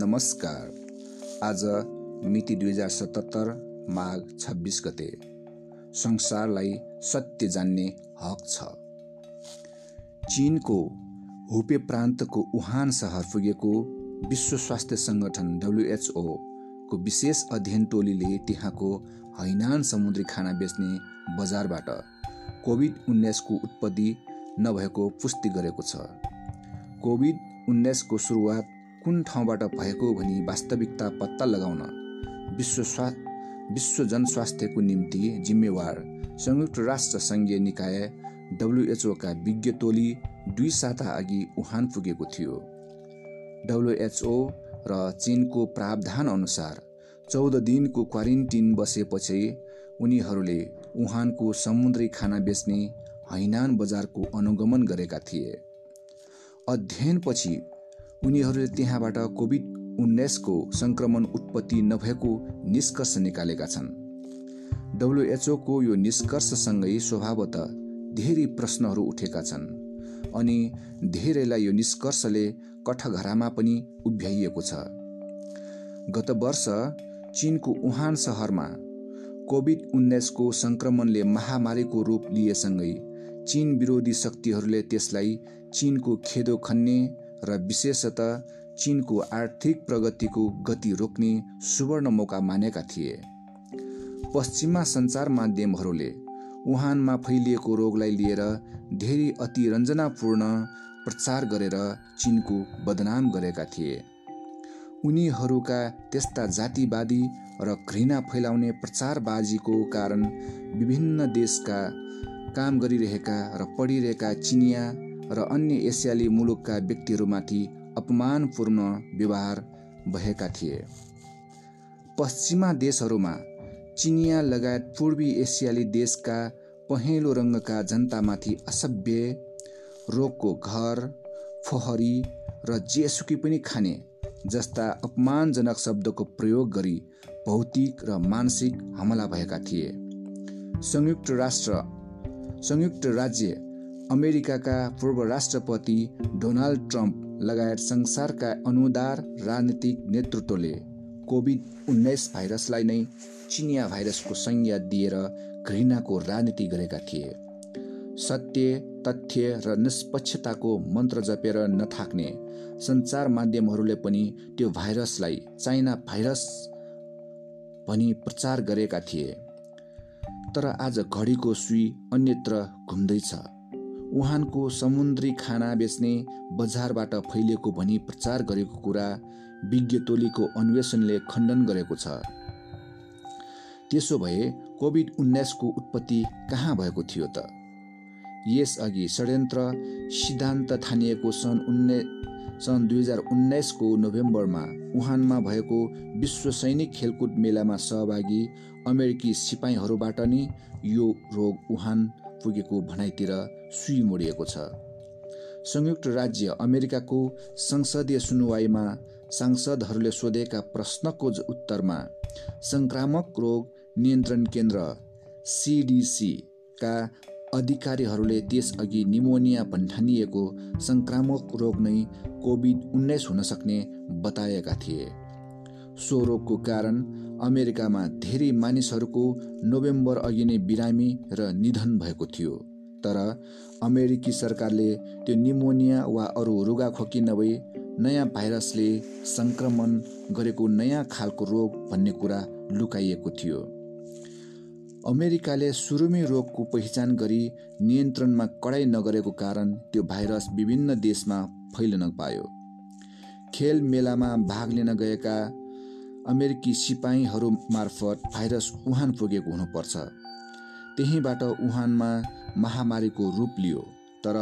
नमस्कार। आज मिति दुई हजार सतहत्तर माघ छब्बिस गते संसारलाई सत्य जान्ने हक छ। चिनको हुपे प्रान्तको वुहान सहर पुगेको विश्व स्वास्थ्य सङ्गठन डब्लुएचओको विशेष अध्ययन टोलीले त्यहाँको हैनान समुद्री खाना बेच्ने बजारबाट कोभिड उन्नाइसको उत्पत्ति नभएको पुष्टि गरेको छ। कोभिड उन्नाइसको सुरुवात कुन ठाउँबाट भएको भनी वास्तविकता पत्ता लगाउन विश्व स्वा विश्व जनस्वास्थ्यको निम्ति जिम्मेवार। संयुक्त राष्ट्र सङ्घीय निकाय डब्लुएचओका विज्ञ टोली दुई साता अघि वुहान पुगेको थियो। डब्लुएचओ र चिनको प्रावधान अनुसार चौध दिनको क्वारेन्टिन बसेपछि उनीहरूले वुहानको समुद्री खाना बेच्ने हैनान बजारको अनुगमन गरेका थिए। अध्ययनपछि उनीहरूले त्यहाँबाट कोभिड उन्नाइसको सङ्क्रमण उत्पत्ति नभएको निष्कर्ष निकालेका छन्। डब्लुएचओको यो निष्कर्षसँगै स्वभावतः धेरै प्रश्नहरू उठेका छन् अनि धेरैलाई यो निष्कर्षले कठघरामा पनि उभ्याइएको छ। गत वर्ष चिनको वुहान सहरमा कोभिड उन्नाइसको सङ्क्रमणले महामारीको रूप लिएसँगै चिन विरोधी शक्तिहरूले त्यसलाई चिनको खेदो खन्ने र विशेषतः चिनको आर्थिक प्रगतिको गति रोक्ने सुवर्ण मौका मानेका थिए। पश्चिमा सञ्चार माध्यमहरूले वुहानमा फैलिएको रोगलाई लिएर धेरै अतिरञ्जनापूर्ण प्रचार गरेर चिनको बदनाम गरेका थिए। उनीहरूका त्यस्ता जातिवादी र घृणा फैलाउने प्रचारबाजीको कारण विभिन्न देशका काम गरिरहेका र पढिरहेका चिनिया र अन्य एसियाली मुलुकका व्यक्तिहरूमाथि अपमानपूर्ण व्यवहार भएका थिए। पश्चिमा देशहरूमा चिनिया लगायत पूर्वी एसियाली देशका पहेँलो रङ्गका जनतामाथि असभ्य रोगको घर फोहरी र जेसुकी पनि खाने जस्ता अपमानजनक शब्दको प्रयोग गरी भौतिक र मानसिक हमला भएका थिए। संयुक्त राष्ट्र संयुक्त राज्य अमेरिकाका पूर्व राष्ट्रपति डोनाल्ड ट्रम्प लगायत संसारका अनुदार राजनीतिक नेतृत्वले कोभिड उन्नाइस भाइरसलाई नै चिनिया भाइरसको संज्ञा दिएर घृणाको राजनीति गरेका थिए। सत्य तथ्य र निष्पक्षताको मन्त्र जपेर नथाक्ने सञ्चार माध्यमहरूले पनि त्यो भाइरसलाई चाइना भाइरस भनी प्रचार गरेका थिए। तर आज घडीको सुई अन्यत्र घुम्दैछ। उहानको समुद्री खाना बेच्ने बजारबाट फैलिएको भनी प्रचार गरेको कुरा विज्ञ टोलीको अन्वेषणले खण्डन गरेको छ। त्यसो भए कोभिड उन्नाइसको उत्पत्ति कहाँ भएको थियो त? यसअघि षड्यन्त्र सिद्धान्त थानिएको सन् उन्नाइ सन् दुई हजार उन्नाइसको नोभेम्बरमा वुहानमा भएको विश्व सैनिक खेलकुद मेलामा सहभागी अमेरिकी सिपाहीहरूबाट नै यो रोग वुहान पुगेको भनाइतिर सुई मोडिएको छ। संयुक्त राज्य अमेरिकाको संसदीय सुनवाईमा सांसदहरूले सोधेका प्रश्नको उत्तरमा सङ्क्रामक रोग नियन्त्रण केन्द्र सिडिसीका अधिकारीहरूले त्यसअघि निमोनिया भन्ठानिएको सङ्क्रामक रोग नै कोभिड उन्नाइस हुन सक्ने बताएका थिए। सो रोगको कारण अमेरिकामा धेरै मानिसहरूको नोभेम्बर अघि नै बिरामी र निधन भएको थियो। तर अमेरिकी सरकारले त्यो निमोनिया वा अरू रुगाखोकी नभई नयाँ भाइरसले सङ्क्रमण गरेको नयाँ खालको रोग भन्ने कुरा लुकाइएको थियो। अमेरिकाले सुरुमै रोगको पहिचान गरी नियन्त्रणमा कडाइ नगरेको कारण त्यो भाइरस विभिन्न देशमा फैलन पायो। खेल मेलामा भाग लिन गएका अमेरिकी सिपाहीहरू मार्फत भाइरस वुहान पुगेको हुनुपर्छ। त्यहीँबाट वुहानमा महामारीको रूप लियो तर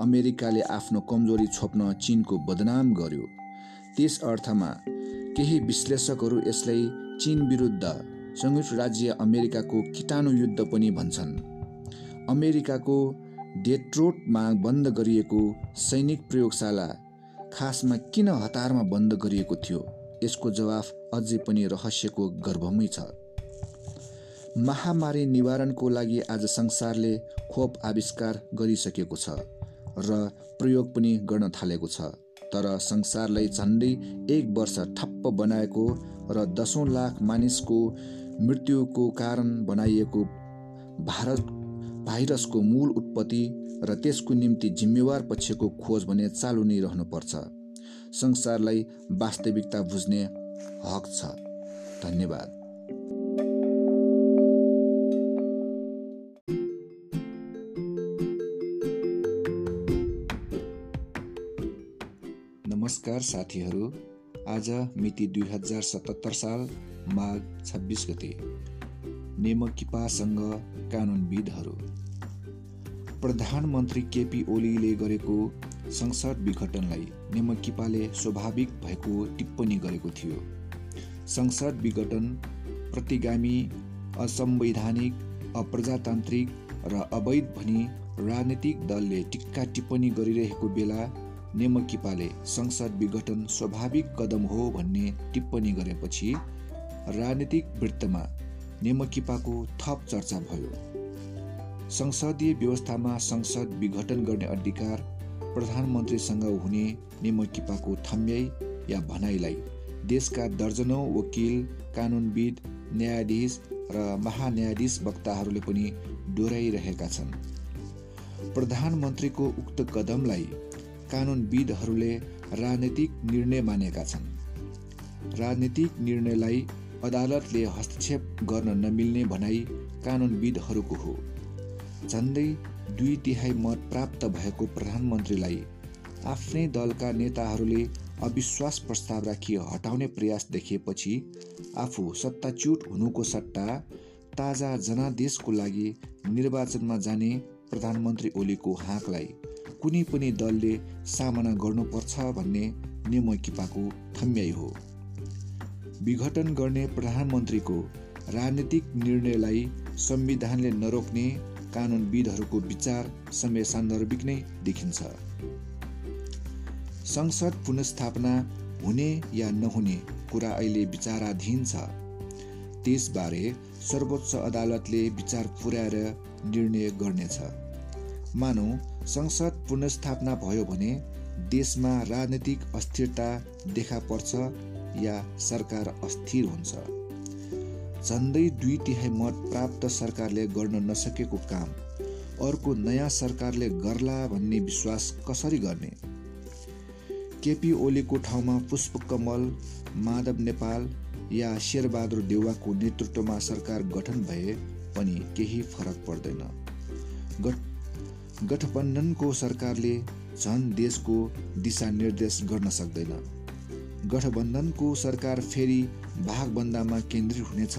अमेरिकाले आफ्नो कमजोरी छोप्न चिनको बदनाम गर्यो। त्यस अर्थमा केही विश्लेषकहरू यसलाई चिन विरुद्ध संयुक्त राज्य अमेरिकाको किटाणु युद्ध पनि भन्छन्। अमेरिकाको डेट्रोटमा बन्द गरिएको सैनिक प्रयोगशाला खासमा किन हतारमा बन्द गरिएको थियो? यसको जवाफ अझै पनि रहस्यको गर्भमै छ। महामारी निवारणको लागि आज संसारले खोप आविष्कार गरिसकेको छ र प्रयोग पनि गर्न थालेको छ। तर संसारलाई झन्डै एक वर्ष ठप्प बनाएको र दसौँ लाख मानिसको मृत्युको कारण बनाइएको भारत भाइरसको मूल उत्पत्ति र त्यसको निम्ति जिम्मेवार पक्षको खोज भने चालु नै रहनुपर्छ। संसारलाई वास्तविकता बुझ्ने हक छ। धन्यवाद। नमस्कार साथीहरू। आज मिति दुई हजार सतहत्तर साल माघ छब्बिस गते। नेमकिपासँग कानुनविदहरू। प्रधानमन्त्री केपी ओलीले गरेको संसद विघटनलाई नेमकिपाले स्वाभाविक भएको टिप्पणी गरेको थियो। संसद विघटन प्रतिगामी असंवैधानिक अप्रजातान्त्रिक र अवैध भनी राजनीतिक दलले टिक्का टिप्पणी गरिरहेको बेला नेमकिपाले संसद विघटन स्वाभाविक कदम हो भन्ने टिप्पणी गरेपछि राजनीतिक वृत्तमा नेमकिपाको थप चर्चा भयो। संसदीय व्यवस्थामा संसद विघटन गर्ने अधिकार प्रधानमन्त्रीसँग हुने नेमकिपाको थम्याई या भनाइलाई देशका दर्जनौँ वकिल कानुनविद न्यायाधीश र महान्यायाधीश वक्ताहरूले पनि डोराइरहेका छन्। प्रधानमन्त्रीको उक्त कदमलाई कानुनविदहरूले राजनीतिक निर्णय मानेका छन्। राजनीतिक निर्णयलाई अदालतले हस्तक्षेप गर्न नमिल्ने भनाइ कानुनविदहरूको हो। झन्डै दुई तिहाई मत प्राप्त भएको प्रधानमन्त्रीलाई आफ्नै दलका नेताहरूले अविश्वास प्रस्ताव राखी हटाउने प्रयास देखिएपछि आफू सत्ताच्युत हुनुको सट्टा ताजा जनादेशको लागि निर्वाचनमा जाने प्रधानमन्त्री ओलीको हाँकलाई कुनै पनि दलले सामना गर्नुपर्छ भन्ने नेमकिपाको थम्याइ हो। विघटन गर्ने प्रधानमन्त्रीको राजनीतिक निर्णयलाई संविधानले नरोक्ने कानुनविदहरूको विचार समय सान्दर्भिक नै देखिन्छ। संसद पुनस्थापना हुने या नहुने कुरा अहिले विचाराधीन छ। त्यसबारे सर्वोच्च अदालतले विचार पुर्याएर निर्णय गर्नेछ। मानौ संसद पुनस्थापना भयो भने देशमा राजनैतिक अस्थिरता देखा पर्छ या सरकार अस्थिर हुन्छ। झन्डै दुई तिहाई मत प्राप्त सरकारले गर्न नसकेको काम। अर्को नयाँ सरकारले गर्ला भन्ने विश्वास कसरी गर्ने? केपी ओलीको ठाउँमा पुष्पकमल माधव नेपाल या शेरबहादुर देउवाको नेतृत्वमा सरकार गठन भए पनि केही फरक पर्दैन। गठबन्धनको सरकारले झन देशको दिशानिर्देश गर्न सक्दैन। गठबन्धनको सरकार फेरि भागबन्दामा केन्द्रित हुनेछ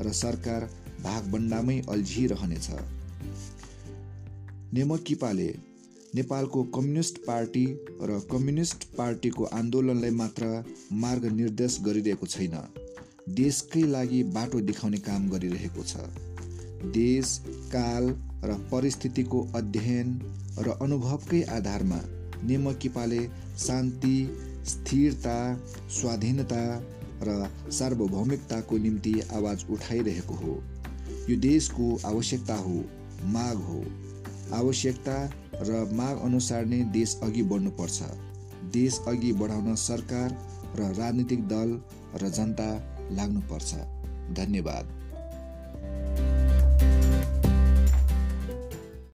र सरकार भागबन्दामै अल्झिरहनेछ। नेमकिपाले नेपालको कम्युनिस्ट पार्टी र कम्युनिस्ट पार्टीको आन्दोलनलाई मात्र मार्गनिर्देश गरिरहेको छैन। देशकै लागि बाटो देखाउने काम गरिरहेको छ। देश काल र परिस्थितिको अध्ययन र अनुभवकै आधारमा नेमकिपाले शान्ति स्थिरता स्वाधीनता र सार्वभौमिकताको निम्ति आवाज उठाइरहेको हो। यो देशको आवश्यकता हो माग हो। आवश्यकता र माग अनुसार नै देश अघि बढ्नुपर्छ। देश अघि बढाउन सरकार र राजनीतिक दल र जनता लाग्नुपर्छ। धन्यवाद।